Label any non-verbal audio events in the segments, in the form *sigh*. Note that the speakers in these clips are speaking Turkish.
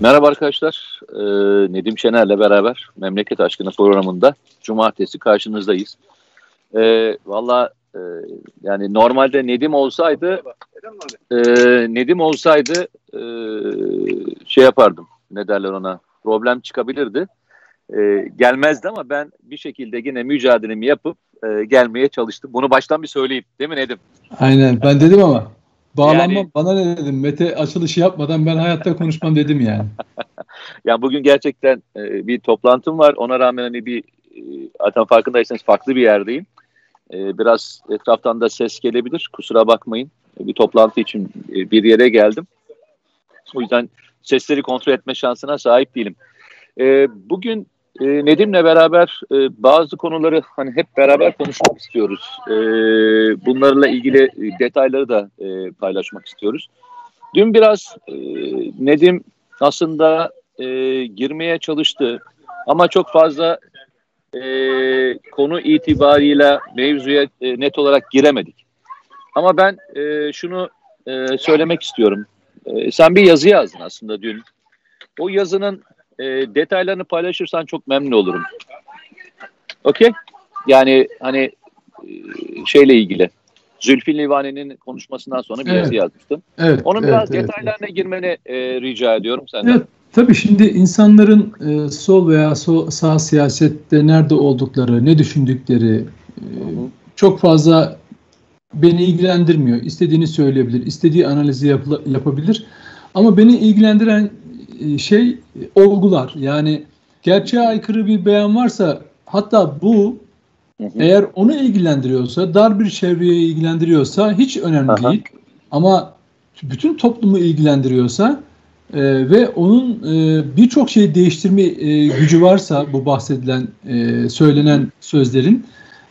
Merhaba arkadaşlar. Ee, Nedim Şener'le beraber Memleket Aşkına programında cumartesi karşınızdayız. Ee, Valla e, yani normalde Nedim olsaydı e, Nedim olsaydı e, şey yapardım. Ne derler ona? Problem çıkabilirdi. E, gelmezdi ama ben bir şekilde yine mücadelemi yapıp e, gelmeye çalıştım. Bunu baştan bir söyleyeyim. Değil mi Nedim? Aynen. Ben dedim ama Bağlanma yani, bana ne dedim? Mete açılışı yapmadan ben hayatta konuşmam dedim yani. *laughs* ya bugün gerçekten e, bir toplantım var. Ona rağmen hani bir e, zaten farkındaysanız farklı bir yerdeyim. E, biraz etraftan da ses gelebilir. Kusura bakmayın. E, bir toplantı için e, bir yere geldim. O yüzden sesleri kontrol etme şansına sahip değilim. E, bugün e, Nedim'le beraber e, bazı konuları hani hep beraber konuşmak istiyoruz. E, bunlarla ilgili detayları da e, paylaşmak istiyoruz. Dün biraz e, Nedim aslında e, girmeye çalıştı ama çok fazla e, konu itibarıyla mevzuya e, net olarak giremedik. Ama ben e, şunu e, söylemek istiyorum. E, sen bir yazı yazdın aslında dün. O yazının e, detaylarını paylaşırsan çok memnun olurum. Okey? Yani hani e, şeyle ilgili. Zülfü Livaneli'nin konuşmasından sonra bir evet. yazı yazmıştım. Evet, Onun evet, biraz evet, detaylarına evet. girmeni e, rica ediyorum senden. Evet, tabii şimdi insanların e, sol veya sol, sağ siyasette nerede oldukları, ne düşündükleri e, çok fazla beni ilgilendirmiyor. İstediğini söyleyebilir, istediği analizi yap, yapabilir. Ama beni ilgilendiren şey olgular. Yani gerçeğe aykırı bir beyan varsa hatta bu eğer onu ilgilendiriyorsa, dar bir çevreye ilgilendiriyorsa hiç önemli Aha. değil. Ama bütün toplumu ilgilendiriyorsa e, ve onun e, birçok şeyi değiştirme e, gücü varsa bu bahsedilen, e, söylenen sözlerin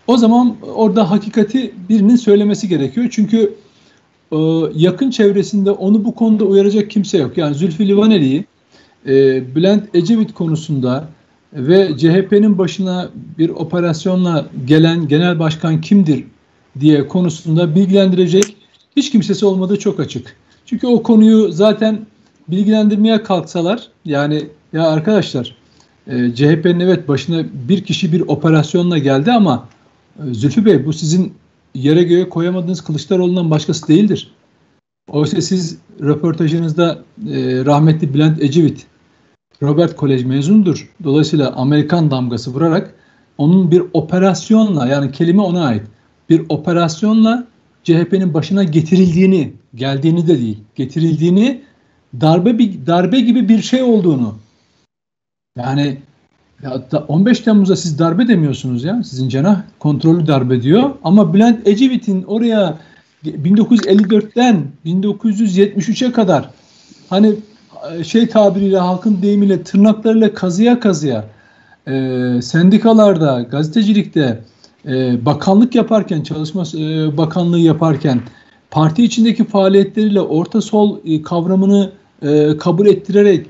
o zaman orada hakikati birinin söylemesi gerekiyor. Çünkü e, yakın çevresinde onu bu konuda uyaracak kimse yok. Yani Zülfü Livaneli'yi e, Bülent Ecevit konusunda ve CHP'nin başına bir operasyonla gelen genel başkan kimdir diye konusunda bilgilendirecek hiç kimsesi olmadığı çok açık. Çünkü o konuyu zaten bilgilendirmeye kalksalar yani ya arkadaşlar e, CHP'nin evet başına bir kişi bir operasyonla geldi ama e, Zülfü Bey bu sizin yere göğe koyamadığınız Kılıçdaroğlu'ndan başkası değildir. Oysa siz röportajınızda e, rahmetli Bülent Ecevit Robert Kolej mezunudur. Dolayısıyla Amerikan damgası vurarak onun bir operasyonla yani kelime ona ait bir operasyonla CHP'nin başına getirildiğini, geldiğini de değil, getirildiğini darbe bir darbe gibi bir şey olduğunu. Yani ya 15 Temmuz'da siz darbe demiyorsunuz ya. Sizin cenah kontrollü darbe diyor. Ama Bülent Ecevit'in oraya 1954'ten 1973'e kadar hani şey tabiriyle halkın deyimiyle tırnaklarıyla kazıya kazıya e, sendikalarda, gazetecilikte e, bakanlık yaparken, çalışma e, bakanlığı yaparken parti içindeki faaliyetleriyle orta sol e, kavramını e, kabul ettirerek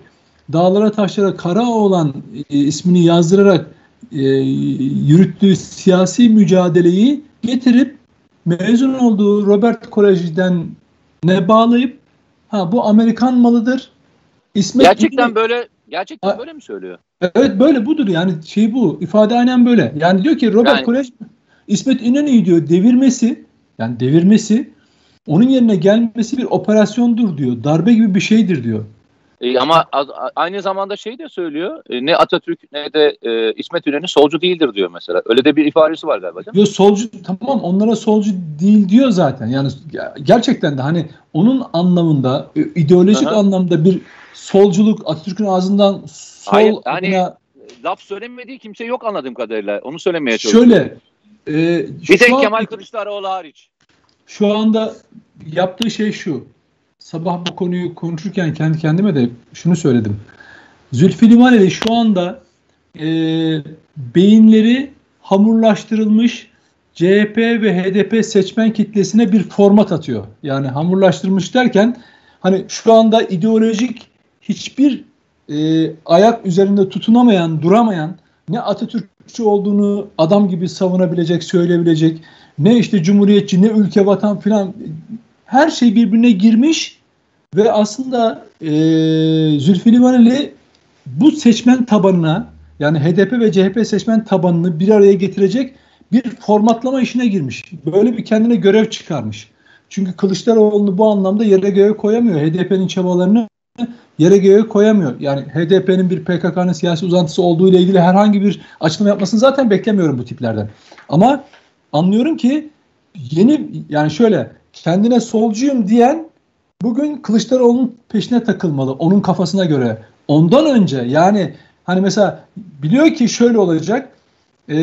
dağlara taşlara kara olan e, ismini yazdırarak e, yürüttüğü siyasi mücadeleyi getirip mezun olduğu Robert Kolej'den ne bağlayıp ha bu Amerikan malıdır İsmet gerçekten İnönü, böyle gerçekten böyle mi söylüyor? Evet böyle budur yani şey bu ifade aynen böyle. Yani diyor ki Robert yani, Kolej İsmet İnönü'yü diyor devirmesi yani devirmesi onun yerine gelmesi bir operasyondur diyor. Darbe gibi bir şeydir diyor. E, ama aynı zamanda şey de söylüyor. E, ne Atatürk ne de e, İsmet İnönü solcu değildir diyor mesela. Öyle de bir ifadesi var galiba değil mi? Yo, solcu tamam onlara solcu değil diyor zaten. Yani gerçekten de hani onun anlamında e, ideolojik Aha. anlamda bir solculuk Atatürk'ün ağzından sol Hayır, yani adına... laf söylemediği kimse yok anladığım kadarıyla. Onu söylemeye çalışıyorum. Şöyle e, bir tek an, Kemal Kılıçdaroğlu hariç. Şu anda yaptığı şey şu. Sabah bu konuyu konuşurken kendi kendime de şunu söyledim. Zülfü Livaneli şu anda e, beyinleri hamurlaştırılmış CHP ve HDP seçmen kitlesine bir format atıyor. Yani hamurlaştırmış derken hani şu anda ideolojik hiçbir e, ayak üzerinde tutunamayan, duramayan, ne Atatürkçü olduğunu adam gibi savunabilecek, söyleyebilecek, ne işte cumhuriyetçi, ne ülke vatan filan her şey birbirine girmiş Ve aslında e, Zülfü Livaneli bu seçmen tabanına yani HDP ve CHP seçmen tabanını bir araya getirecek bir formatlama işine girmiş. Böyle bir kendine görev çıkarmış. Çünkü Kılıçdaroğlu'nu bu anlamda yere göğe koyamıyor. HDP'nin çabalarını yere göğe koyamıyor. Yani HDP'nin bir PKK'nın siyasi uzantısı olduğu ile ilgili herhangi bir açıklama yapmasını zaten beklemiyorum bu tiplerden. Ama anlıyorum ki yeni yani şöyle kendine solcuyum diyen bugün Kılıçdaroğlu'nun peşine takılmalı. Onun kafasına göre. Ondan önce yani hani mesela biliyor ki şöyle olacak. E,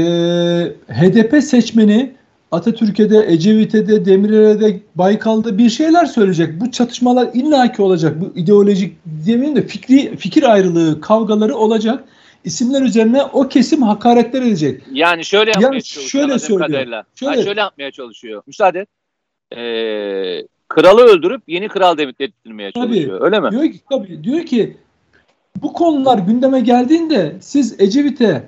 HDP seçmeni Atatürk'e de, Ecevit'e de, Demirel'e de, Baykal'da bir şeyler söyleyecek. Bu çatışmalar illaki olacak. Bu ideolojik demeyeyim de fikri, fikir ayrılığı, kavgaları olacak. İsimler üzerine o kesim hakaretler edecek. Yani şöyle yapmaya yani çalışıyor. Şöyle söylüyor. Şöyle, şöyle yapmaya çalışıyor. Müsaade et. Ee, kralı öldürüp yeni kral dedirtmeye çalışıyor. Tabii, öyle mi? Diyor ki, tabii, diyor ki bu konular gündeme geldiğinde siz Ecevit'e,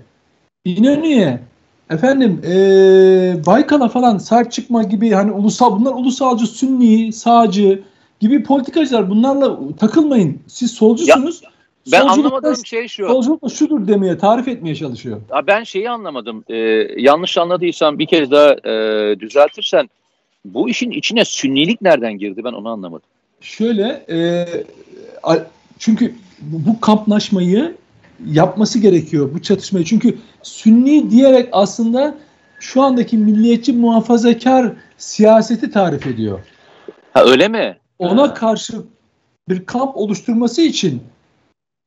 İnönü'ye, efendim ee, Baykal'a falan sahip çıkma gibi hani ulusal bunlar ulusalcı, sünni, sağcı gibi politikacılar bunlarla takılmayın. Siz solcusunuz. Ya, ben anlamadığım şey şu. Solculuk da şudur demeye, tarif etmeye çalışıyor. Ya ben şeyi anlamadım. Ee, yanlış anladıysam bir kez daha e, düzeltirsen bu işin içine sünnilik nereden girdi ben onu anlamadım. Şöyle e, çünkü bu kamplaşmayı yapması gerekiyor bu çatışmayı. Çünkü Sünni diyerek aslında şu andaki milliyetçi muhafazakar siyaseti tarif ediyor. Ha öyle mi? Ona ha. karşı bir kamp oluşturması için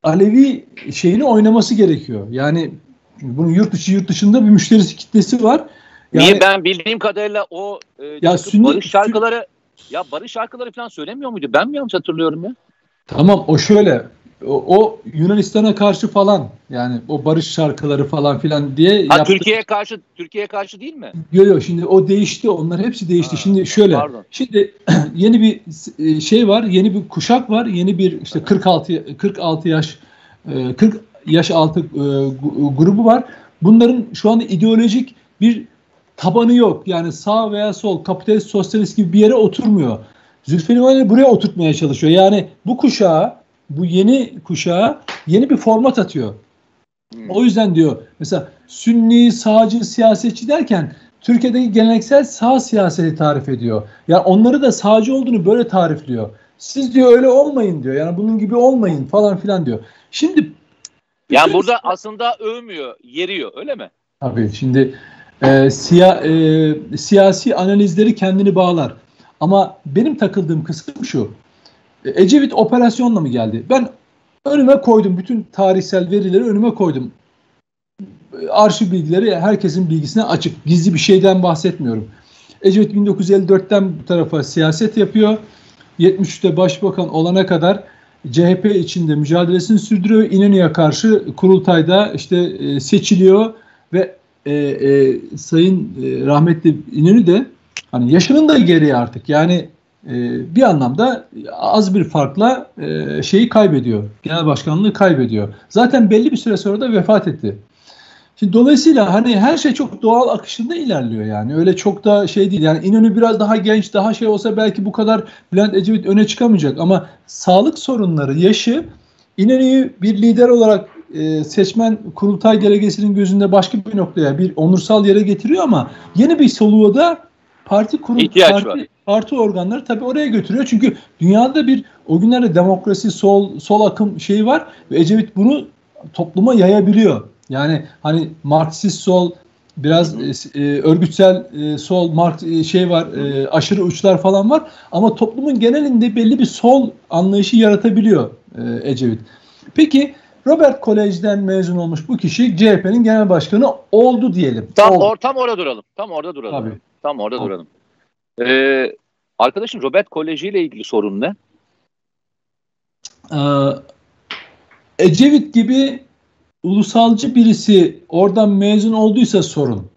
Alevi şeyini oynaması gerekiyor. Yani bunun yurt dışı yurt dışında bir müşterisi kitlesi var. Yani, Niye ben bildiğim kadarıyla o e, ya sünni, barış şarkıları ya barış şarkıları falan söylemiyor muydu? Ben mi yanlış hatırlıyorum ya? Tamam o şöyle o, o Yunanistan'a karşı falan yani o barış şarkıları falan filan diye ha, yaptı. Türkiye'ye karşı Türkiye'ye karşı değil mi? Yok yok şimdi o değişti. Onlar hepsi değişti. Ha, şimdi şöyle. Pardon. Şimdi *clears throat* yeni bir e, şey var, yeni bir kuşak var. Yeni bir işte 46 46 yaş 40 e, yaş altı e, grubu var. Bunların şu anda ideolojik bir tabanı yok. Yani sağ veya sol, kapitalist, sosyalist gibi bir yere oturmuyor. Zülfü Livaneli buraya oturtmaya çalışıyor. Yani bu kuşağı bu yeni kuşağa yeni bir format atıyor. Hmm. O yüzden diyor mesela sünni, sağcı, siyasetçi derken Türkiye'deki geleneksel sağ siyaseti tarif ediyor. Yani onları da sağcı olduğunu böyle tarifliyor. Siz diyor öyle olmayın diyor. Yani bunun gibi olmayın falan filan diyor. Şimdi yani burada aslında övmüyor, yeriyor öyle mi? Tabii şimdi e, siya, e, siyasi analizleri kendini bağlar. Ama benim takıldığım kısım şu. Ecevit operasyonla mı geldi? Ben önüme koydum. Bütün tarihsel verileri önüme koydum. Arşiv bilgileri herkesin bilgisine açık. Gizli bir şeyden bahsetmiyorum. Ecevit 1954'ten bu tarafa siyaset yapıyor. 73'te başbakan olana kadar CHP içinde mücadelesini sürdürüyor. İnönü'ye karşı kurultayda işte e, seçiliyor ve e, e, Sayın e, rahmetli İnönü de hani yaşının da geriye artık. Yani bir anlamda az bir farkla e, şeyi kaybediyor. Genel başkanlığı kaybediyor. Zaten belli bir süre sonra da vefat etti. Şimdi dolayısıyla hani her şey çok doğal akışında ilerliyor yani. Öyle çok da şey değil. Yani İnönü biraz daha genç, daha şey olsa belki bu kadar Bülent Ecevit öne çıkamayacak. Ama sağlık sorunları, yaşı İnönü'yü bir lider olarak e, seçmen kurultay delegesinin gözünde başka bir noktaya, bir onursal yere getiriyor ama yeni bir soluğa da parti kurum parti, var. parti organları tabii oraya götürüyor. Çünkü dünyada bir o günlerde demokrasi sol sol akım şeyi var ve Ecevit bunu topluma yayabiliyor. Yani hani Marksist sol biraz e, e, örgütsel e, sol mark e, şey var e, aşırı uçlar falan var ama toplumun genelinde belli bir sol anlayışı yaratabiliyor e, Ecevit. Peki Robert Kolej'den mezun olmuş bu kişi CHP'nin genel başkanı oldu diyelim. Tam, oldu. Or, tam orada duralım. Tam orada duralım. Tabii. Tam orada tamam. duralım. Ee, arkadaşın Robert Koleji ile ilgili sorun ne? Ee, Ecevit gibi ulusalcı birisi oradan mezun olduysa sorun.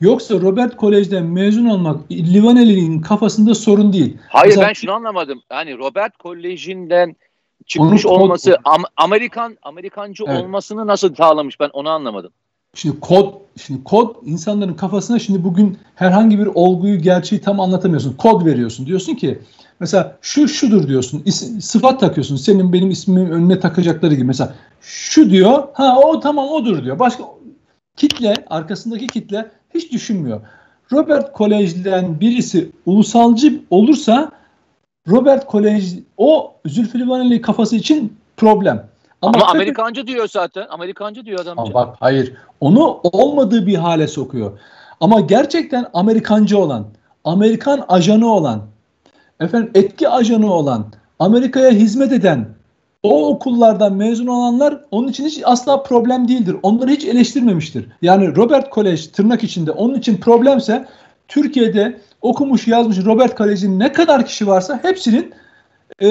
Yoksa Robert Kolej'den mezun olmak Livaneli'nin kafasında sorun değil. Hayır Mesela, ben şunu anlamadım. Yani Robert Kolej'inden çıkmış olması Am- Amerikan Amerikancı evet. olmasını nasıl sağlamış ben onu anlamadım. Şimdi kod şimdi kod insanların kafasına şimdi bugün herhangi bir olguyu gerçeği tam anlatamıyorsun. Kod veriyorsun. Diyorsun ki mesela şu şudur diyorsun. Is, sıfat takıyorsun. Senin benim ismimin önüne takacakları gibi. Mesela şu diyor. Ha o tamam odur diyor. Başka kitle arkasındaki kitle hiç düşünmüyor. Robert Kolej'den birisi ulusalcı olursa Robert Kolej o Zülfü Livaneli kafası için problem. Ama, Ama Amerikancı diyor zaten. Amerikancı diyor adam. Ama bak hayır. Onu olmadığı bir hale sokuyor. Ama gerçekten Amerikancı olan, Amerikan ajanı olan, efendim etki ajanı olan, Amerika'ya hizmet eden o okullardan mezun olanlar onun için hiç asla problem değildir. Onları hiç eleştirmemiştir. Yani Robert Kolej tırnak içinde onun için problemse Türkiye'de okumuş yazmış Robert Kolej'in ne kadar kişi varsa hepsinin e,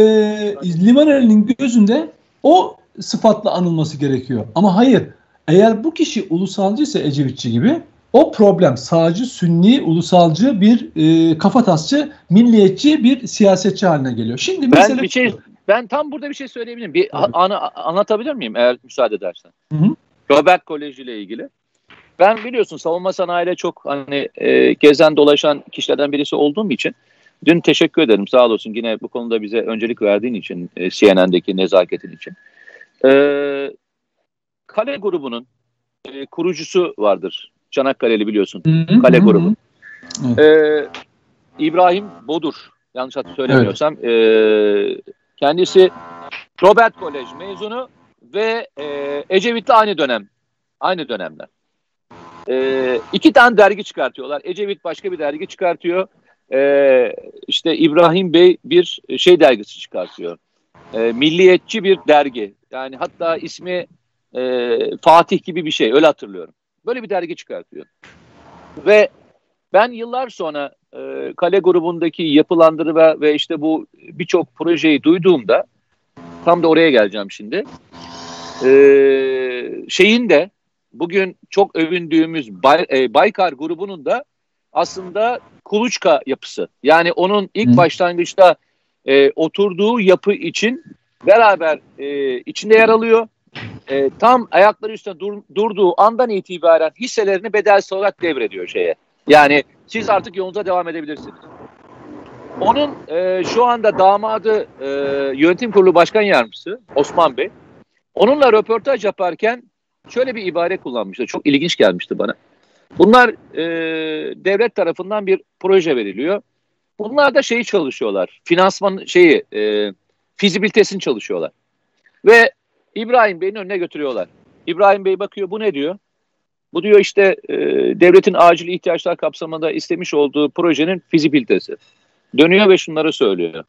Livaneli'nin gözünde o sıfatla anılması gerekiyor. Ama hayır eğer bu kişi ulusalcı ise Ecevitçi gibi o problem sağcı, sünni, ulusalcı bir e, kafatasçı, milliyetçi bir siyasetçi haline geliyor. Şimdi ben mesele... bir şey ben tam burada bir şey söyleyebilirim. Bir evet. anlatabilir miyim eğer müsaade edersen? Hı hı. Robert Koleji ile ilgili. Ben biliyorsun savunma sanayiyle çok hani e, gezen dolaşan kişilerden birisi olduğum için dün teşekkür ederim sağ olasın yine bu konuda bize öncelik verdiğin için e, CNN'deki nezaketin için. E, Kale grubunun e, kurucusu vardır. Çanakkale'li biliyorsun. Hı hı, Kale grubu. Hı. E, İbrahim Bodur. Yanlış hatı söylemiyorsam. Evet. E, kendisi Robert Kolej mezunu ve e, Ecevit'le aynı dönem. Aynı dönemler. E, iki tane dergi çıkartıyorlar. Ecevit başka bir dergi çıkartıyor. E, işte İbrahim Bey bir şey dergisi çıkartıyor. E, milliyetçi bir dergi. Yani hatta ismi e, Fatih gibi bir şey. Öyle hatırlıyorum. Böyle bir dergi çıkartıyor. Ve ben yıllar sonra e, Kale grubundaki yapılandırma ve işte bu birçok projeyi duyduğumda tam da oraya geleceğim şimdi. E, şeyin de bugün çok övündüğümüz Bay, e, Baykar grubunun da aslında kuluçka yapısı. Yani onun ilk Hı. başlangıçta e, oturduğu yapı için beraber e, içinde yer alıyor. E, tam ayakları üstüne dur, durduğu andan itibaren hisselerini bedelsiz olarak devrediyor şeye. Yani siz artık yolunuza devam edebilirsiniz. Onun e, şu anda damadı e, yönetim kurulu başkan yardımcısı Osman Bey. Onunla röportaj yaparken şöyle bir ibare kullanmıştı. Çok ilginç gelmişti bana. Bunlar e, devlet tarafından bir proje veriliyor. Bunlar da şeyi çalışıyorlar. Finansman şeyi e, fizibilitesini çalışıyorlar. Ve İbrahim Bey'in önüne götürüyorlar. İbrahim Bey bakıyor bu ne diyor? Bu diyor işte e, devletin acil ihtiyaçlar kapsamında istemiş olduğu projenin fizibilitesi. Dönüyor ve şunları söylüyor.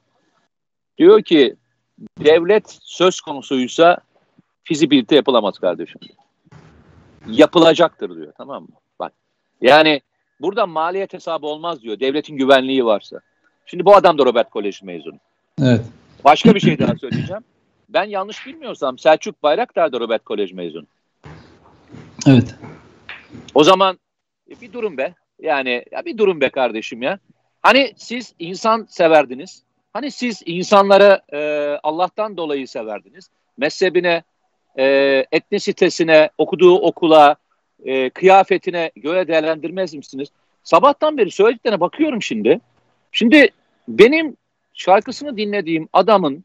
Diyor ki devlet söz konusuysa fizibilite yapılamaz kardeşim. Yapılacaktır diyor tamam mı? Bak yani burada maliyet hesabı olmaz diyor devletin güvenliği varsa. Şimdi bu adam da Robert Koleji mezunu. Evet. Başka bir şey daha söyleyeceğim. Ben yanlış bilmiyorsam Selçuk Bayraktar da Robert Kolej mezunu. Evet. O zaman e, bir durum be. Yani ya bir durum be kardeşim ya. Hani siz insan severdiniz. Hani siz insanları e, Allah'tan dolayı severdiniz. Mezhebine, e, etnisitesine, okuduğu okula, e, kıyafetine göre değerlendirmez misiniz? Sabahtan beri söylediklerine bakıyorum şimdi. Şimdi benim şarkısını dinlediğim adamın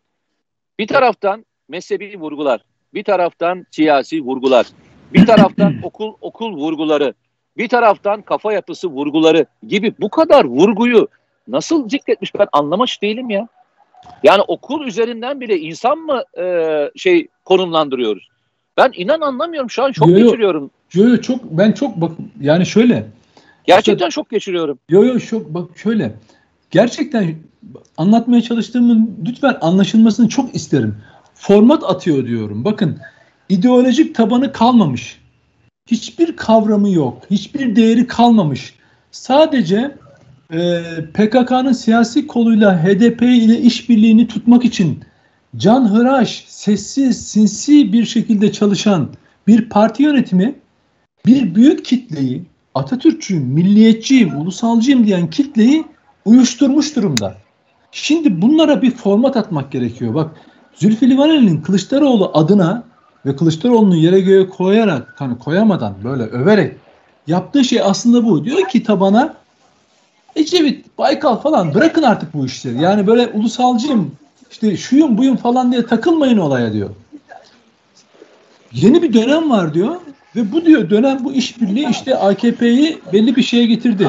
bir taraftan mezhebi vurgular, bir taraftan siyasi vurgular, bir taraftan *clears throat* okul okul vurguları, bir taraftan kafa yapısı vurguları gibi bu kadar vurguyu nasıl zikretmiş ben anlamış değilim ya. Yani okul üzerinden bile insan mı e, şey konumlandırıyoruz? Ben inan anlamıyorum şu an çok yo, yo, geçiriyorum. Yo yo çok ben çok bak yani şöyle. Gerçekten işte, çok geçiriyorum. Yo yo çok bak şöyle. Gerçekten anlatmaya çalıştığımın lütfen anlaşılmasını çok isterim. Format atıyor diyorum. Bakın ideolojik tabanı kalmamış. Hiçbir kavramı yok. Hiçbir değeri kalmamış. Sadece e, PKK'nın siyasi koluyla HDP ile işbirliğini tutmak için can hıraş, sessiz, sinsi bir şekilde çalışan bir parti yönetimi bir büyük kitleyi Atatürkçüyüm, milliyetçiyim, ulusalcıyım diyen kitleyi uyuşturmuş durumda. Şimdi bunlara bir format atmak gerekiyor. Bak Zülfü Livaneli'nin Kılıçdaroğlu adına ve Kılıçdaroğlu'nu yere göğe koyarak hani koyamadan böyle överek yaptığı şey aslında bu. Diyor ki tabana Ecevit, Baykal falan bırakın artık bu işleri. Yani böyle ulusalcıyım, işte şuyum buyum falan diye takılmayın olaya diyor. Yeni bir dönem var diyor ve bu diyor dönem bu işbirliği işte AKP'yi belli bir şeye getirdi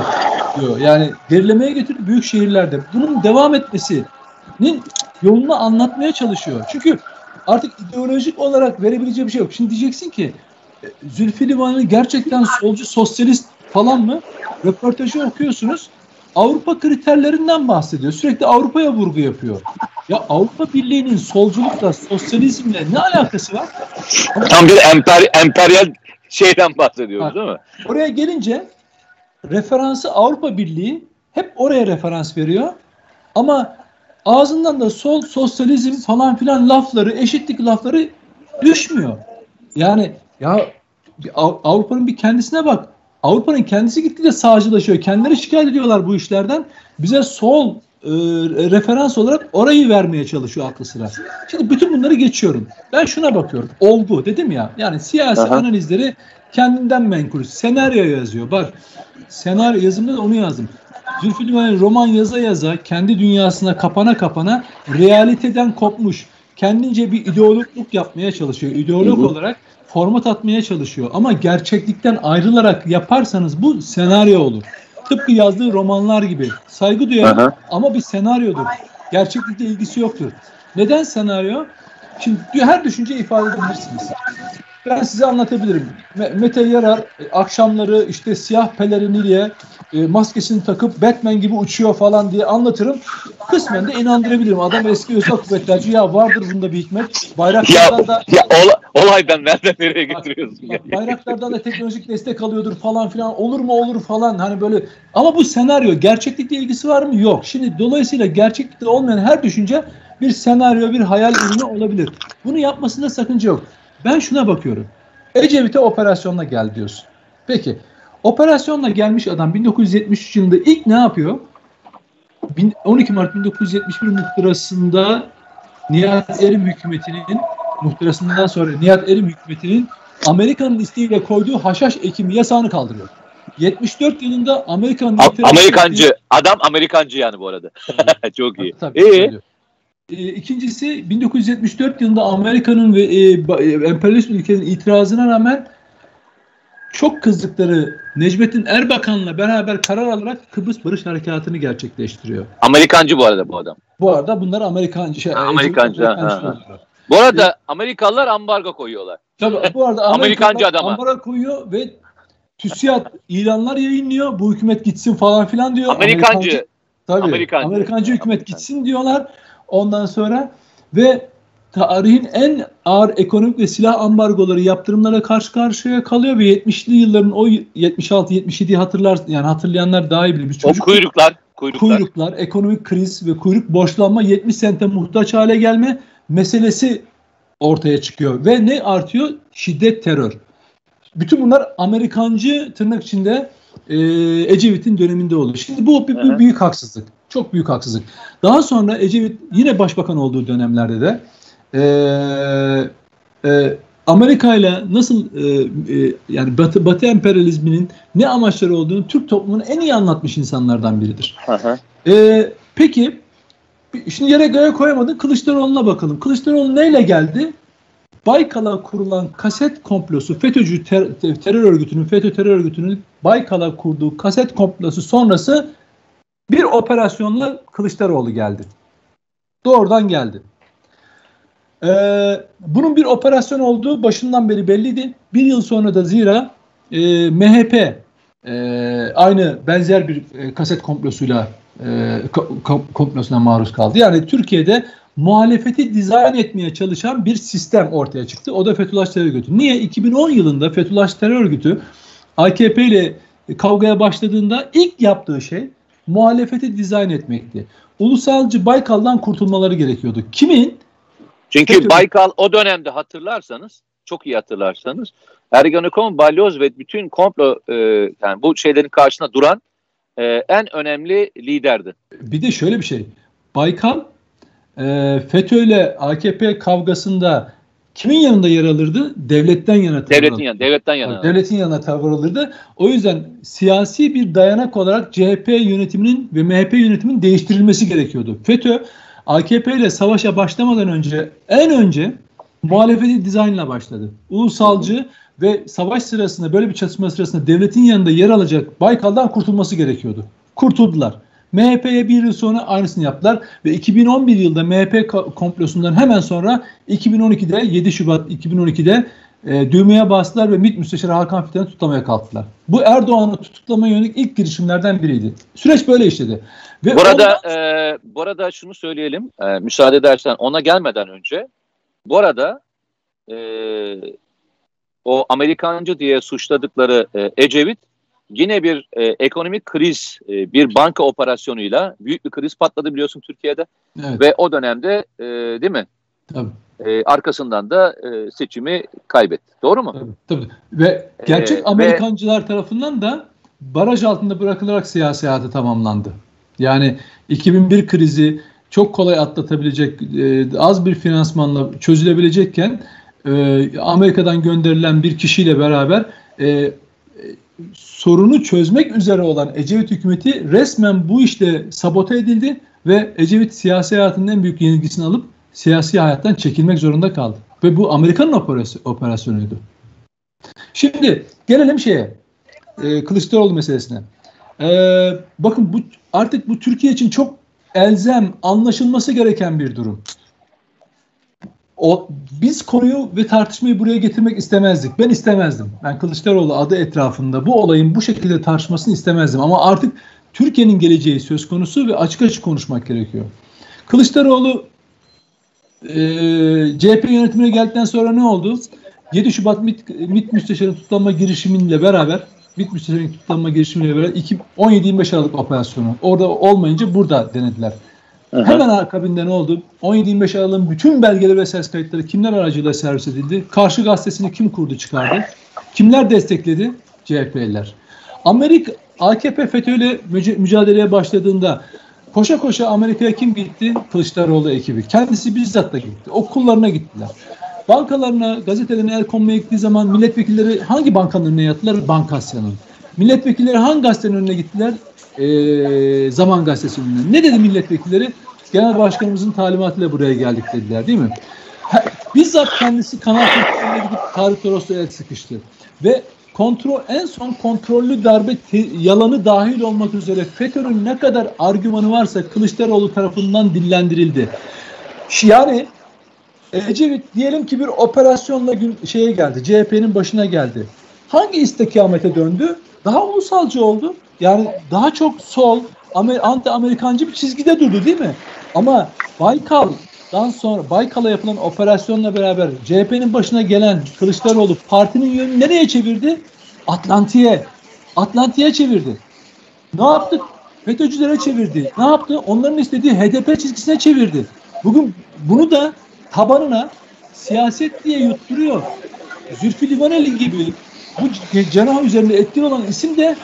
diyor. Yani gerilemeye getirdi büyük şehirlerde. Bunun devam etmesinin yolunu anlatmaya çalışıyor. Çünkü artık ideolojik olarak verebileceği bir şey yok. Şimdi diyeceksin ki e, Zülfü Livaneli gerçekten solcu sosyalist falan mı? Röportajı okuyorsunuz. Avrupa kriterlerinden bahsediyor. Sürekli Avrupa'ya vurgu yapıyor. Ya Avrupa Birliği'nin solculukla, sosyalizmle ne alakası var? Tam bir emper, emperyal şeyden bahsediyoruz ha, değil mi? Oraya gelince referansı Avrupa Birliği hep oraya referans veriyor. Ama ağzından da sol, sosyalizm falan filan lafları, eşitlik lafları düşmüyor. Yani ya Avrupa'nın bir kendisine bak. Avrupa'nın kendisi gitgide sağcılaşıyor. Kendileri şikayet ediyorlar bu işlerden. Bize sol e, referans olarak orayı vermeye çalışıyor aklı sıra. Şimdi bütün bunları geçiyorum. Ben şuna bakıyorum. Olgu dedim ya. Yani siyasi Aha. analizleri kendinden menkul. Senaryo yazıyor. Bak senaryo yazımda da onu yazdım. Zülfü Livaneli roman yaza yaza kendi dünyasına kapana kapana realiteden kopmuş. Kendince bir ideologluk yapmaya çalışıyor. İdeolog hı hı. olarak format atmaya çalışıyor. Ama gerçeklikten ayrılarak yaparsanız bu senaryo olur. Tıpkı yazdığı romanlar gibi. Saygı duyarım ama bir senaryodur. Gerçeklikle ilgisi yoktur. Neden senaryo? Şimdi her düşünce ifade edebilirsiniz. Ben size anlatabilirim. Mete Yarar e, akşamları işte siyah peleriniyle e, maskesini takıp Batman gibi uçuyor falan diye anlatırım. Kısmen de inandırabilirim. Adam eski özel kuvvetlerci ya vardır bunda bir hikmet. Bayraklardan ya, da ya ola, olaydan nereden nereye getiriyorsun? Bak, ya? bayraklardan da teknolojik destek alıyordur falan filan. Olur mu olur falan hani böyle. Ama bu senaryo gerçeklikle ilgisi var mı? Yok. Şimdi dolayısıyla gerçeklikte olmayan her düşünce bir senaryo, bir hayal ürünü olabilir. Bunu yapmasında sakınca yok. Ben şuna bakıyorum. Ecevit'e operasyonla gel diyorsun. Peki operasyonla gelmiş adam 1973 yılında ilk ne yapıyor? 12 Mart 1971 muhtırasında Nihat Erim hükümetinin muhtırasından sonra Nihat Erim hükümetinin Amerika'nın isteğiyle koyduğu haşhaş ekimi yasağını kaldırıyor. 74 yılında Amerika'nın Amerikancı adam Amerikancı yani bu arada. *laughs* Çok iyi. Tabii, ee? E, ikincisi 1974 yılında Amerika'nın ve e, e, emperyalist ülkenin itirazına rağmen çok kızdıkları Necmettin Erbakan'la beraber karar alarak Kıbrıs Barış Harekatı'nı gerçekleştiriyor. Amerikancı bu arada bu adam. Bu arada bunlar Amerikancı. Şey, Amerikancı. Amerikancı ha, ha. Bu arada e, Amerikalılar ambargo koyuyorlar. Tabii bu arada Amerikancı adama. ambargo koyuyor ve TÜSİAD ilanlar yayınlıyor. Bu hükümet gitsin falan filan diyor. Amerikancı. Amerikancı, tabii, Amerikancı. Amerikancı hükümet gitsin diyorlar. Ondan sonra ve tarihin en ağır ekonomik ve silah ambargoları yaptırımlara karşı karşıya kalıyor ve 70'li yılların o 76 77 hatırlar yani hatırlayanlar daha iyi bilir. Biz çocuk, o kuyruklar, kuyruklar kuyruklar, ekonomik kriz ve kuyruk borçlanma 70 sente muhtaç hale gelme meselesi ortaya çıkıyor ve ne artıyor? Şiddet, terör. Bütün bunlar Amerikancı tırnak içinde e, Ecevit'in döneminde oluyor. Şimdi bu bir, bir büyük haksızlık. Çok büyük haksızlık. Daha sonra Ecevit yine başbakan olduğu dönemlerde de e, e, Amerika ile nasıl e, e, yani Batı, Batı emperyalizminin ne amaçları olduğunu Türk toplumunu en iyi anlatmış insanlardan biridir. E, peki şimdi yere göğe koyamadın Kılıçdaroğlu'na bakalım. Kılıçdaroğlu neyle geldi? Baykal'a kurulan kaset komplosu FETÖ'cü ter, terör örgütünün FETÖ terör örgütünün Baykal'a kurduğu kaset komplosu sonrası bir operasyonla Kılıçdaroğlu geldi. Doğrudan geldi. Ee, bunun bir operasyon olduğu başından beri belliydi. Bir yıl sonra da zira e, MHP e, aynı benzer bir e, kaset komplosuyla e, komplosuna maruz kaldı. Yani Türkiye'de muhalefeti dizayn etmeye çalışan bir sistem ortaya çıktı. O da Fethullah Terör Örgütü. Niye? 2010 yılında Fethullah Terör Örgütü AKP ile kavgaya başladığında ilk yaptığı şey muhalefeti dizayn etmekti. Ulusalcı Baykal'dan kurtulmaları gerekiyordu. Kimin? Çünkü FETÖ... Baykal o dönemde hatırlarsanız, çok iyi hatırlarsanız Ergenekon, Balyoz ve bütün komplo e, yani bu şeylerin karşısında duran e, en önemli liderdi. Bir de şöyle bir şey. Baykal e, FETÖ ile AKP kavgasında kimin yanında yer alırdı? Devletten yana tavır Devletin yanında, devletten yana. Devletin yanına tavır alırdı. O yüzden siyasi bir dayanak olarak CHP yönetiminin ve MHP yönetiminin değiştirilmesi gerekiyordu. FETÖ AKP ile savaşa başlamadan önce en önce muhalefeti dizaynla başladı. Ulusalcı ve savaş sırasında böyle bir çatışma sırasında devletin yanında yer alacak Baykal'dan kurtulması gerekiyordu. Kurtuldular. MHP'ye bir yıl sonra aynısını yaptılar ve 2011 yılında MHP komplosundan hemen sonra 2012'de 7 Şubat 2012'de e, düğmeye bastılar ve MİT Müsteşarı Hakan Fidan'ı tutamaya kalktılar. Bu Erdoğan'ı tutuklamaya yönelik ilk girişimlerden biriydi. Süreç böyle işledi. Ve burada ondan... e, bu arada şunu söyleyelim. E, müsaade edersen ona gelmeden önce bu arada e, o Amerikancı diye suçladıkları e, Ecevit yine bir e, ekonomik kriz, e, bir banka operasyonuyla büyük bir kriz patladı biliyorsun Türkiye'de. Evet. Ve o dönemde e, değil mi? Tabii. E, arkasından da e, seçimi kaybetti. Doğru mu? Tabii. tabii. Ve gerçek ee, Amerikancılar ve, tarafından da baraj altında bırakılarak siyasi hayatı tamamlandı. Yani 2001 krizi çok kolay atlatabilecek, e, az bir finansmanla çözülebilecekken e, Amerika'dan gönderilen bir kişiyle beraber e, sorunu çözmek üzere olan Ecevit hükümeti resmen bu işte sabote edildi ve Ecevit siyasi hayatının en büyük yenilgisini alıp siyasi hayattan çekilmek zorunda kaldı. Ve bu Amerikan operasyonuydu. Şimdi gelelim şeye, e, Kılıçdaroğlu meselesine. E, bakın bu artık bu Türkiye için çok elzem, anlaşılması gereken bir durum o biz konuyu ve tartışmayı buraya getirmek istemezdik. Ben istemezdim. Ben Kılıçdaroğlu adı etrafında bu olayın bu şekilde tartışmasını istemezdim. Ama artık Türkiye'nin geleceği söz konusu ve açık açık konuşmak gerekiyor. Kılıçdaroğlu e, CHP yönetimine geldikten sonra ne oldu? 7 Şubat MİT, MİT müsteşarı tutuklanma girişimiyle beraber MİT müsteşarı tutuklanma girişimiyle beraber 17-25 Aralık operasyonu. Orada olmayınca burada denediler. Hı-hı. Hemen akabinde ne oldu? 17-25 Aralık'ın bütün belgeleri ve ses kayıtları kimler aracılığıyla servis edildi? Karşı gazetesini kim kurdu çıkardı? Kimler destekledi? CHP'liler. Amerika AKP FETÖ'yle mücadeleye başladığında koşa koşa Amerika'ya kim gitti? Kılıçdaroğlu ekibi. Kendisi bizzat da gitti. Okullarına gittiler. Bankalarına, gazetelerine el konmaya gittiği zaman milletvekilleri hangi bankanın önüne yattılar? Bankasya'nın. Milletvekilleri hangi gazetenin önüne gittiler? E, Zaman Gazetesi'nin. Ne dedi milletvekilleri? Genel Başkanımızın talimatıyla buraya geldik dediler değil mi? Bizzat kendisi Kanal Türkiye'ye gidip Tarık Toros'la el sıkıştı. Ve kontrol en son kontrollü darbe te, yalanı dahil olmak üzere FETÖ'nün ne kadar argümanı varsa Kılıçdaroğlu tarafından dillendirildi. Yani Ecevit diyelim ki bir operasyonla gün, şeye geldi. CHP'nin başına geldi. Hangi istikamete döndü? Daha ulusalcı oldu. Yani daha çok sol, anti-Amerikancı bir çizgide durdu değil mi? Ama Baykal'dan sonra Baykal'a yapılan operasyonla beraber CHP'nin başına gelen Kılıçdaroğlu partinin yönünü nereye çevirdi? Atlantiye. Atlantiye çevirdi. Ne yaptı? FETÖ'cülere çevirdi. Ne yaptı? Onların istediği HDP çizgisine çevirdi. Bugün bunu da tabanına siyaset diye yutturuyor. Zülfü Livaneli gibi bu cenah üzerinde etkin olan isim de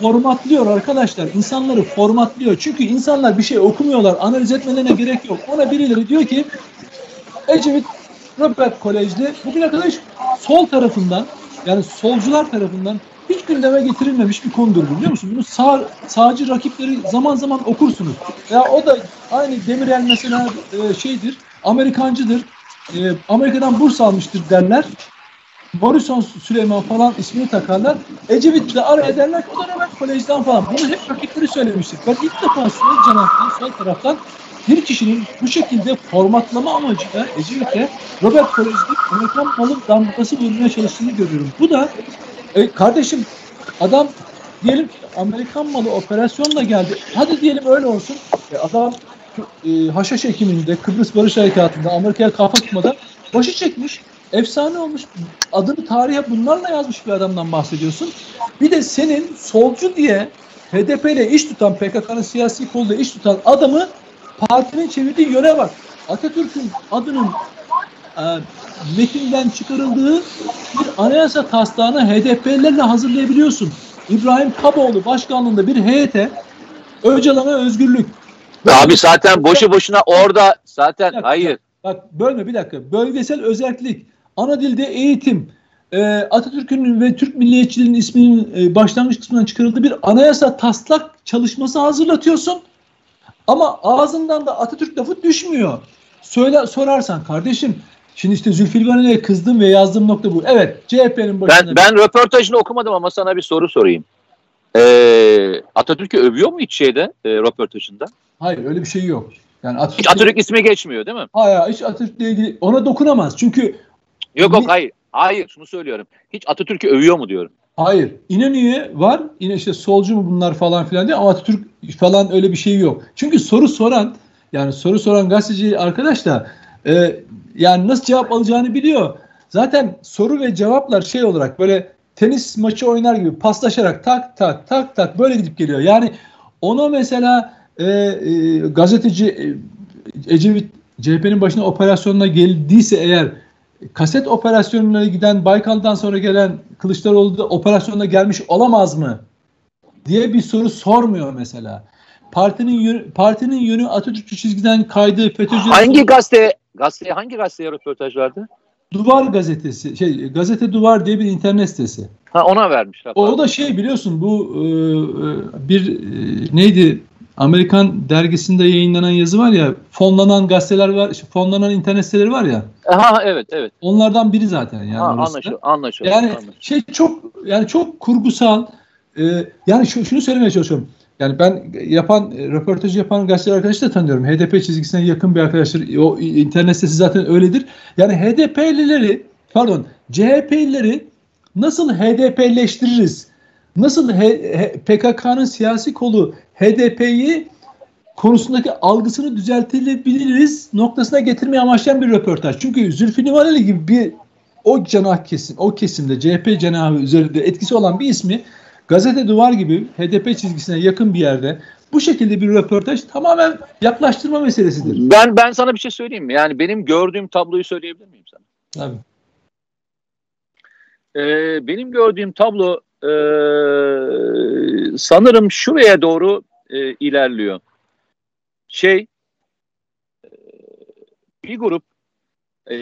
formatlıyor arkadaşlar. İnsanları formatlıyor. Çünkü insanlar bir şey okumuyorlar. Analiz etmelerine gerek yok. Ona birileri diyor ki Ecevit Robert Kolej'de bugüne kadar sol tarafından yani solcular tarafından hiç gündeme getirilmemiş bir konudur biliyor musun? Bunu sağ, sağcı rakipleri zaman zaman okursunuz. Ya o da aynı Demirel mesela e, şeydir, Amerikancıdır. E, Amerika'dan burs almıştır derler. Morrison Süleyman falan ismini takarlar. Ecevit de araya derler o da Robert Kolej'den falan. Bunu hep rakipleri söylemiştik. Ben ilk defa sol cenahtan, sol taraftan bir kişinin bu şekilde formatlama amacıyla Ecevit'e Robert Kolej'de Amerikan malı damgası vurmaya çalıştığını görüyorum. Bu da e, kardeşim adam diyelim ki Amerikan malı operasyonla geldi. Hadi diyelim öyle olsun. E, adam e, Haşhaş ekiminde Kıbrıs Barış Harekatı'nda Amerika'ya kafa tutmadan başı çekmiş efsane olmuş. Adını tarihe bunlarla yazmış bir adamdan bahsediyorsun. Bir de senin solcu diye HDP ile iş tutan PKK'nın siyasi kolda iş tutan adamı partinin çevirdiği yöne bak. Atatürk'ün adının e, metinden çıkarıldığı bir anayasa taslağını HDP'lerle hazırlayabiliyorsun. İbrahim Kaboğlu başkanlığında bir heyete Öcalan'a özgürlük. Abi zaten boşu boşuna orada zaten hayır Bak bölme bir dakika. Bölgesel özellik, ana dilde eğitim, e, Atatürk'ün ve Türk milliyetçiliğinin isminin e, başlangıç kısmından çıkarıldığı bir anayasa taslak çalışması hazırlatıyorsun. Ama ağzından da Atatürk lafı düşmüyor. Söyle sorarsan kardeşim Şimdi işte Zülfü Livaneli'ye kızdım ve yazdığım nokta bu. Evet CHP'nin başında... Ben, ben röportajını okumadım ama sana bir soru sorayım. Ee, Atatürk'ü övüyor mu hiç şeyde e, röportajında? Hayır öyle bir şey yok. Yani Atatürk, hiç Atatürk ismi geçmiyor değil mi? Hayır hiç Atatürk'le ilgili ona dokunamaz. Çünkü Yok yok hayır. Hayır şunu söylüyorum. Hiç Atatürk'ü övüyor mu diyorum. Hayır. İnönü'ye var. Yine işte solcu mu bunlar falan filan diye ama Atatürk falan öyle bir şey yok. Çünkü soru soran yani soru soran gazeteci arkadaş da e, yani nasıl cevap alacağını biliyor. Zaten soru ve cevaplar şey olarak böyle tenis maçı oynar gibi paslaşarak tak tak tak tak böyle gidip geliyor. Yani ona mesela e, e, gazeteci e, Ecevit CHP'nin başına operasyonuna geldiyse eğer kaset operasyonuna giden Baykal'dan sonra gelen Kılıçdaroğlu da operasyonuna gelmiş olamaz mı? diye bir soru sormuyor mesela. Partinin yönü, partinin yönü Atatürkçü çizgiden kaydı FETÖ'cü... Hangi gazete gazeteye hangi gazeteye röportaj verdi? Duvar gazetesi, şey gazete Duvar diye bir internet sitesi. Ha ona vermişler. O da şey biliyorsun bu e, e, bir e, neydi Amerikan dergisinde yayınlanan yazı var ya fonlanan gazeteler var, fonlanan internet siteleri var ya. Ha evet evet. Onlardan biri zaten yani. Ha, anlaşılıyor, anlaşılıyor. Yani anlaşılıyor. şey çok yani çok kurgusal. E, yani şu, şunu söylemeye çalışıyorum. Yani ben yapan röportajı yapan gazeteci arkadaşı da tanıyorum. HDP çizgisine yakın bir arkadaşlar. O internet sitesi zaten öyledir. Yani HDP'lileri pardon CHP'lileri nasıl HDP'leştiririz? Nasıl PKK'nın siyasi kolu HDP'yi konusundaki algısını düzeltilebiliriz noktasına getirmeye amaçlayan bir röportaj. Çünkü Zülfü Livaneli gibi bir o cenah kesim, o kesimde CHP cenahı üzerinde etkisi olan bir ismi gazete duvar gibi HDP çizgisine yakın bir yerde bu şekilde bir röportaj tamamen yaklaştırma meselesidir. Ben ben sana bir şey söyleyeyim mi? Yani benim gördüğüm tabloyu söyleyebilir miyim sana? Tabii. Ee, benim gördüğüm tablo e, sanırım şuraya doğru e, ilerliyor. Şey e, bir grup e,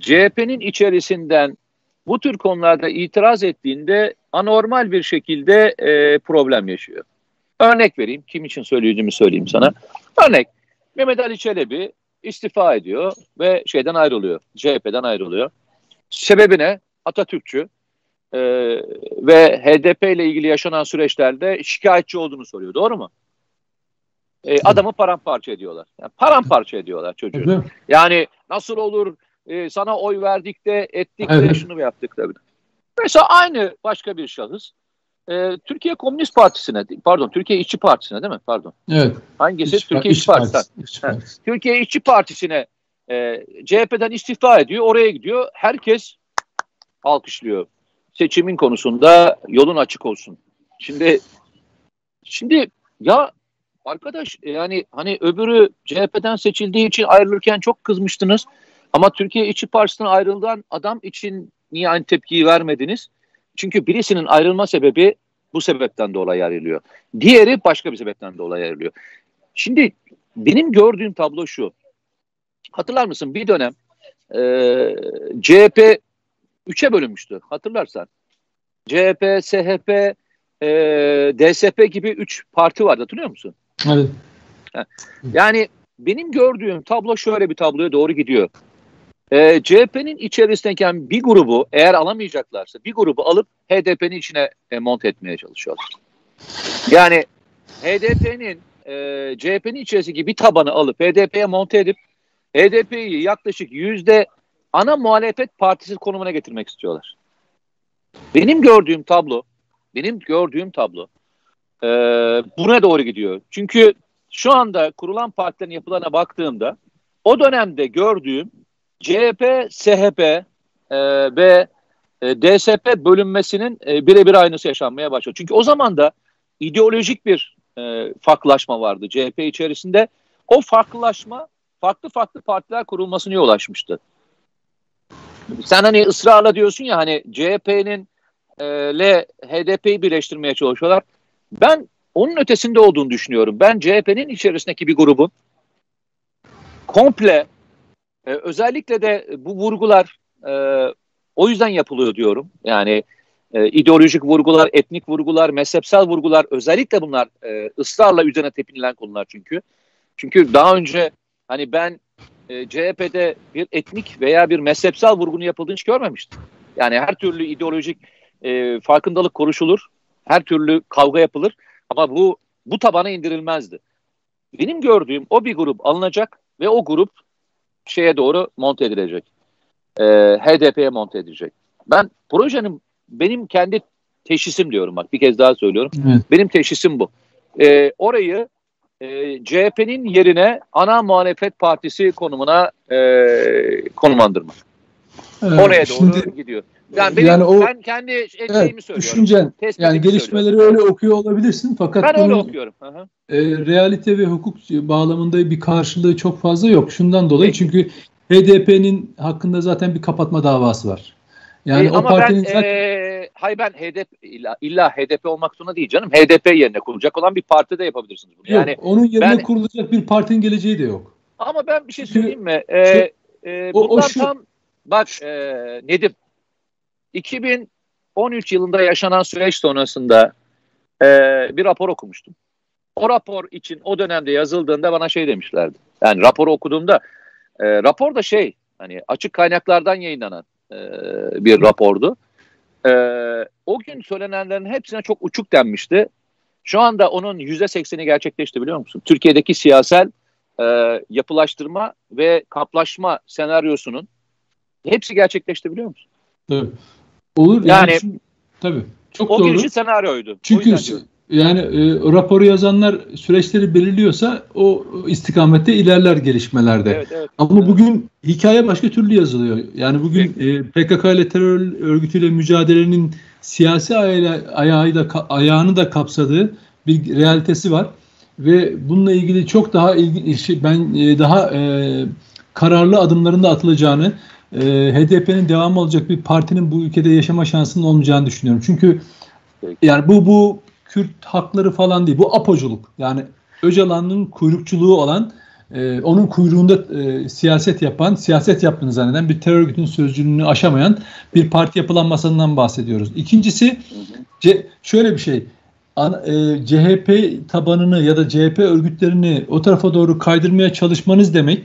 CHP'nin içerisinden bu tür konularda itiraz ettiğinde anormal bir şekilde e, problem yaşıyor. Örnek vereyim. Kim için söyleyeceğimi söyleyeyim sana. Örnek. Mehmet Ali Çelebi istifa ediyor ve şeyden ayrılıyor. CHP'den ayrılıyor. Sebebi ne? Atatürkçü e, ve HDP ile ilgili yaşanan süreçlerde şikayetçi olduğunu soruyor. Doğru mu? E, adamı paramparça ediyorlar. Yani paramparça ediyorlar çocuğu. Yani nasıl olur e, sana oy verdik de ettik evet. de şunu yaptık da. Mesela aynı başka bir şahıs e, Türkiye Komünist Partisi'ne pardon Türkiye İşçi Partisi'ne değil mi? Pardon. Evet. Hangisi? İş, Türkiye İşçi Partisi. Partisi. Partisi. Türkiye İşçi Partisi'ne e, CHP'den istifa ediyor. Oraya gidiyor. Herkes alkışlıyor. Seçimin konusunda yolun açık olsun. Şimdi şimdi ya arkadaş yani hani öbürü CHP'den seçildiği için ayrılırken çok kızmıştınız. Ama Türkiye İşçi Partisi'nden ayrılan adam için niye aynı tepkiyi vermediniz? Çünkü birisinin ayrılma sebebi bu sebepten dolayı ayrılıyor. Diğeri başka bir sebepten dolayı ayrılıyor. Şimdi benim gördüğüm tablo şu. Hatırlar mısın bir dönem e, CHP üçe bölünmüştü hatırlarsan. CHP, SHP, e, DSP gibi üç parti vardı hatırlıyor musun? Evet. Yani benim gördüğüm tablo şöyle bir tabloya doğru gidiyor. E, CHP'nin içerisindeyken bir grubu eğer alamayacaklarsa bir grubu alıp HDP'nin içine e, monte etmeye çalışıyorlar. Yani HDP'nin e, CHP'nin içerisindeki bir tabanı alıp HDP'ye monte edip HDP'yi yaklaşık yüzde ana muhalefet partisi konumuna getirmek istiyorlar. Benim gördüğüm tablo, benim gördüğüm tablo e, buna doğru gidiyor. Çünkü şu anda kurulan partilerin yapılarına baktığımda o dönemde gördüğüm CHP, SHP e, ve e, DSP bölünmesinin e, birebir aynısı yaşanmaya başladı. Çünkü o zaman da ideolojik bir e, farklılaşma vardı CHP içerisinde. O farklılaşma farklı farklı partiler kurulmasına yol açmıştı. Sen hani ısrarla diyorsun ya hani CHP'nin e, ile HDP'yi birleştirmeye çalışıyorlar. Ben onun ötesinde olduğunu düşünüyorum. Ben CHP'nin içerisindeki bir grubun komple e, özellikle de bu vurgular e, o yüzden yapılıyor diyorum. Yani e, ideolojik vurgular, etnik vurgular, mezhepsel vurgular özellikle bunlar e, ısrarla üzerine tepinilen konular çünkü. Çünkü daha önce hani ben e, CHP'de bir etnik veya bir mezhepsel vurgunun yapıldığını hiç görmemiştim. Yani her türlü ideolojik e, farkındalık konuşulur, her türlü kavga yapılır ama bu bu tabana indirilmezdi. Benim gördüğüm o bir grup alınacak ve o grup şeye doğru monte edilecek. E, HDP'ye monte edilecek. Ben projenin benim kendi teşhisim diyorum bak bir kez daha söylüyorum. Evet. Benim teşhisim bu. E, orayı e, CHP'nin yerine ana muhalefet partisi konumuna e, konumlandırmak. Evet, Oraya doğru şimdi, gidiyor. Yani, benim, yani o, ben kendi evet, söylüyorum. Düşüncen, yani gelişmeleri söylüyorum. öyle okuyor olabilirsin fakat ben öyle okuyorum. E, realite ve hukuk bağlamında bir karşılığı çok fazla yok. Şundan dolayı Peki. çünkü HDP'nin hakkında zaten bir kapatma davası var. Yani e, o partinin ben, zaten... e, hayır ben HDP illa, illa HDP olmak zorunda değil canım. HDP yerine kurulacak olan bir parti de yapabilirsiniz bunu. Yok, yani onun yerine ben, kurulacak bir partinin geleceği de yok. Ama ben bir şey söyleyeyim mi? Ee, şey, e, o, bundan o şu, tam bak e, Nedim 2013 yılında yaşanan süreç sonrasında e, bir rapor okumuştum. O rapor için o dönemde yazıldığında bana şey demişlerdi. Yani raporu okuduğumda e, rapor da şey hani açık kaynaklardan yayınlanan e, bir rapordu. E, o gün söylenenlerin hepsine çok uçuk denmişti. Şu anda onun yüzde sekseni gerçekleşti biliyor musun? Türkiye'deki siyasal e, yapılaştırma ve kaplaşma senaryosunun hepsi gerçekleşti biliyor musun? Tabii. Olur. Yani, yani tabii. Çok o doğru. girişi senaryoydu. Çünkü yani e, raporu yazanlar süreçleri belirliyorsa o istikamette ilerler gelişmelerde. Evet, evet, Ama evet. bugün hikaye başka türlü yazılıyor. Yani bugün e, PKK ile terör örgütüyle mücadelenin siyasi ayağı, ayağı da ayağını da kapsadığı bir realitesi var ve bununla ilgili çok daha ilgi, ben e, daha e, kararlı adımların da atılacağını, e, HDP'nin devam olacak bir partinin bu ülkede yaşama şansının olmayacağını düşünüyorum. Çünkü yani bu bu Kürt hakları falan değil. Bu apoculuk. Yani Öcalan'ın kuyrukçuluğu olan e, onun kuyruğunda e, siyaset yapan, siyaset yaptığını zanneden bir terör örgütünün sözcülüğünü aşamayan bir parti yapılanmasından bahsediyoruz. İkincisi ce, şöyle bir şey. An, e, CHP tabanını ya da CHP örgütlerini o tarafa doğru kaydırmaya çalışmanız demek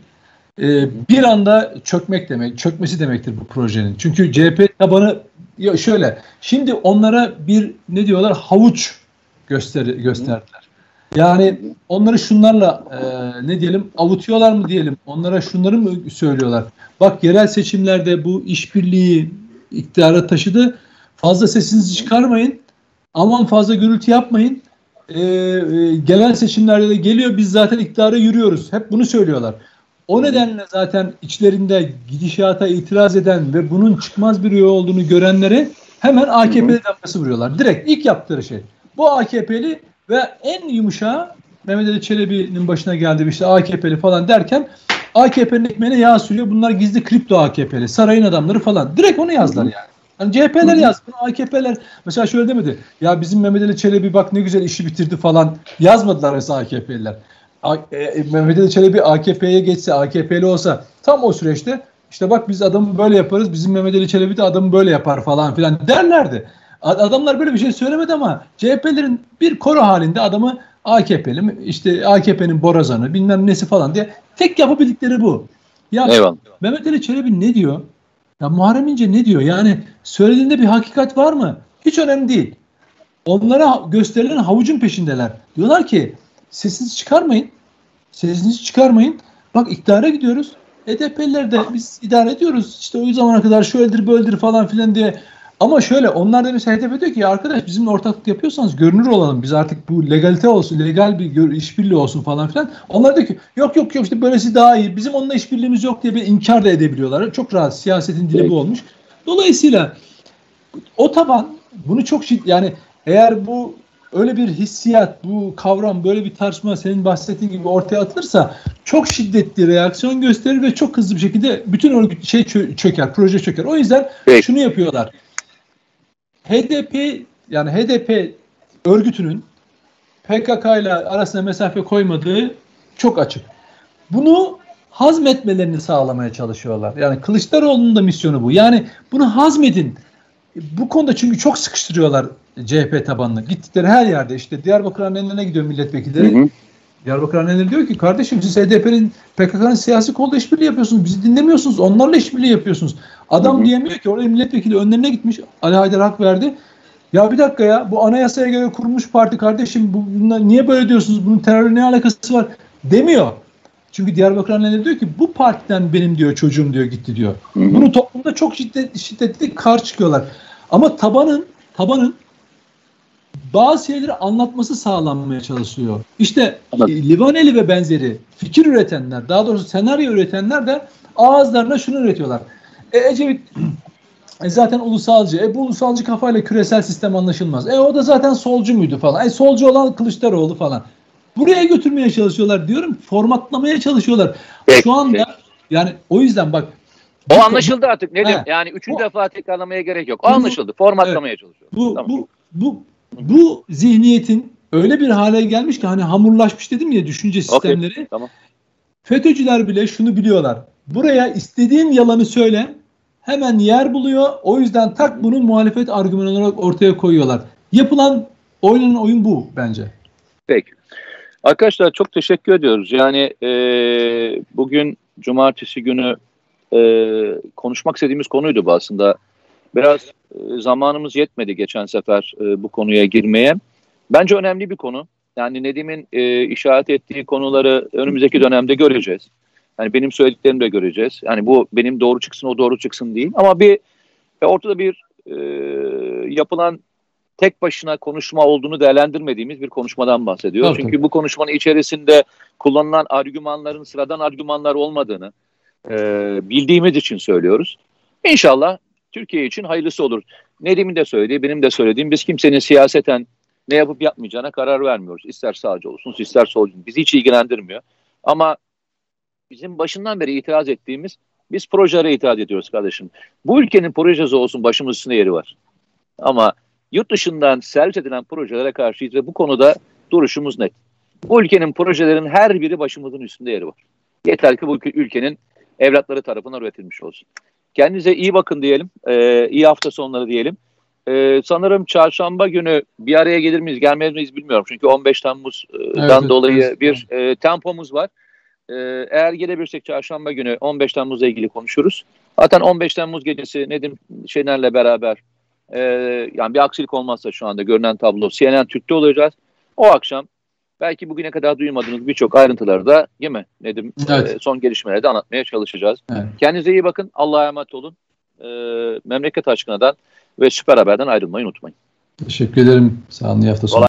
e, bir anda çökmek demek, çökmesi demektir bu projenin. Çünkü CHP tabanı ya şöyle. Şimdi onlara bir ne diyorlar havuç göster gösterdiler. Yani onları şunlarla e, ne diyelim avutuyorlar mı diyelim onlara şunları mı söylüyorlar? Bak yerel seçimlerde bu işbirliği iktidara taşıdı. Fazla sesinizi çıkarmayın. Aman fazla gürültü yapmayın. E, e, gelen seçimlerde de geliyor biz zaten iktidara yürüyoruz. Hep bunu söylüyorlar. O nedenle zaten içlerinde gidişata itiraz eden ve bunun çıkmaz bir yol olduğunu görenlere hemen AKP'de damgası vuruyorlar. Direkt ilk yaptığı şey. Bu AKP'li ve en yumuşağı Mehmet Ali Çelebi'nin başına geldi işte AKP'li falan derken AKP'nin ekmeğine yağ sürüyor. Bunlar gizli kripto AKP'li. Sarayın adamları falan. Direkt onu yazdılar yani. Yani CHP'ler yaz, AKP'ler mesela şöyle demedi. Ya bizim Mehmet Ali Çelebi bak ne güzel işi bitirdi falan yazmadılar mesela AKP'liler. E, e, Mehmet Ali Çelebi AKP'ye geçse, AKP'li olsa tam o süreçte işte bak biz adamı böyle yaparız, bizim Mehmet Ali Çelebi de adamı böyle yapar falan filan derlerdi. Adamlar böyle bir şey söylemedi ama CHP'lerin bir koro halinde adamı AKP'li mi işte AKP'nin borazanı bilmem nesi falan diye tek yapabildikleri bu. Ya Eyvallah. Mehmet Ali Çelebi ne diyor? Ya Muharrem İnce ne diyor? Yani söylediğinde bir hakikat var mı? Hiç önemli değil. Onlara gösterilen havucun peşindeler. Diyorlar ki sesinizi çıkarmayın. Sesinizi çıkarmayın. Bak iktidara gidiyoruz. HDP'liler de biz idare ediyoruz. İşte o zamana kadar şöyledir böyledir falan filan diye ama şöyle onlar da mesela hedef ediyor ki arkadaş bizimle ortaklık yapıyorsanız görünür olalım. Biz artık bu legalite olsun, legal bir işbirliği olsun falan filan. Onlar diyor ki yok yok yok işte böylesi daha iyi. Bizim onunla işbirliğimiz yok diye bir inkar da edebiliyorlar. Çok rahat siyasetin dili bu olmuş. Dolayısıyla o taban bunu çok şid yani eğer bu öyle bir hissiyat, bu kavram, böyle bir tartışma senin bahsettiğin gibi ortaya atılırsa çok şiddetli reaksiyon gösterir ve çok hızlı bir şekilde bütün örgüt şey çöker, proje çöker. O yüzden Peki. şunu yapıyorlar. HDP yani HDP örgütünün PKK ile arasında mesafe koymadığı çok açık. Bunu hazmetmelerini sağlamaya çalışıyorlar. Yani Kılıçdaroğlu'nun da misyonu bu. Yani bunu hazmedin. Bu konuda çünkü çok sıkıştırıyorlar CHP tabanını. Gittikleri her yerde işte Diyarbakır annelerine gidiyor milletvekilleri. Hı hı. Diyarbakır anneleri diyor ki kardeşim siz HDP'nin PKK'nın siyasi kolda işbirliği yapıyorsunuz. Bizi dinlemiyorsunuz. Onlarla işbirliği yapıyorsunuz. Adam hı hı. diyemiyor ki oraya milletvekili önlerine gitmiş. Ali Haydar hak verdi. Ya bir dakika ya bu anayasaya göre kurulmuş parti kardeşim bu, bunlar niye böyle diyorsunuz? Bunun terörle ne alakası var? Demiyor. Çünkü Diyarbakır anneleri diyor ki bu partiden benim diyor çocuğum diyor gitti diyor. Bunu toplumda çok şiddet, şiddetli kar çıkıyorlar. Ama tabanın tabanın bazı şeyleri anlatması sağlanmaya çalışıyor. İşte evet. Livaneli ve benzeri fikir üretenler, daha doğrusu senaryo üretenler de ağızlarına şunu üretiyorlar. E, Ecevit e zaten ulusalcı. E bu ulusalcı kafayla küresel sistem anlaşılmaz. E o da zaten solcu muydu falan. E solcu olan Kılıçdaroğlu falan. Buraya götürmeye çalışıyorlar diyorum. Formatlamaya çalışıyorlar. Peki, Şu anda peki. yani o yüzden bak o anlaşıldı artık Nedim. He, yani üçüncü bu, defa tekrarlamaya gerek yok. O anlaşıldı. Formatlamaya evet, çalışıyor. Bu, tamam. bu, bu, bu zihniyetin öyle bir hale gelmiş ki hani hamurlaşmış dedim ya düşünce sistemleri. Okay, tamam. FETÖ'cüler bile şunu biliyorlar. Buraya istediğin yalanı söyle hemen yer buluyor. O yüzden tak bunu muhalefet argümanı olarak ortaya koyuyorlar. Yapılan oynanan oyun bu bence. Peki. Arkadaşlar çok teşekkür ediyoruz. Yani e, bugün cumartesi günü e, konuşmak istediğimiz konuydu bu aslında. Biraz e, zamanımız yetmedi geçen sefer e, bu konuya girmeye. Bence önemli bir konu. Yani Nedim'in e, işaret ettiği konuları önümüzdeki dönemde göreceğiz. Yani benim söylediklerimi de göreceğiz. Yani bu benim doğru çıksın o doğru çıksın değil. Ama bir e, ortada bir e, yapılan tek başına konuşma olduğunu değerlendirmediğimiz bir konuşmadan bahsediyoruz. Evet. Çünkü bu konuşmanın içerisinde kullanılan argümanların sıradan argümanlar olmadığını e, bildiğimiz için söylüyoruz. İnşallah Türkiye için hayırlısı olur. Nedim'in de söylediği, benim de söylediğim biz kimsenin siyaseten ne yapıp yapmayacağına karar vermiyoruz. İster sağcı olsun, ister solcu. Bizi hiç ilgilendirmiyor. Ama bizim başından beri itiraz ettiğimiz biz projelere itiraz ediyoruz kardeşim. Bu ülkenin projesi olsun başımız üstünde yeri var. Ama yurt dışından servis edilen projelere karşıyız ve bu konuda duruşumuz net. Bu ülkenin projelerin her biri başımızın üstünde yeri var. Yeter ki bu ülkenin evlatları tarafından üretilmiş olsun. Kendinize iyi bakın diyelim. Ee, iyi hafta sonları diyelim. Ee, sanırım çarşamba günü bir araya gelir miyiz, gelmez miyiz bilmiyorum. Çünkü 15 Temmuz'dan evet, dolayı evet. bir e, tempomuz var. Ee, eğer gelebilirsek çarşamba günü 15 Temmuz'la ilgili konuşuruz. Zaten 15 Temmuz gecesi Nedim Şener'le beraber e, yani bir aksilik olmazsa şu anda görünen tablo CNN Türk'te olacağız. O akşam belki bugüne kadar duymadığınız birçok ayrıntıları da değil mi Nedim evet. e, son gelişmeleri de anlatmaya çalışacağız. Evet. Kendinize iyi bakın. Allah'a emanet olun. E, memleket aşkınadan ve Süper Haber'den ayrılmayı unutmayın. Teşekkür ederim. Sağ olun. İyi hafta sonu.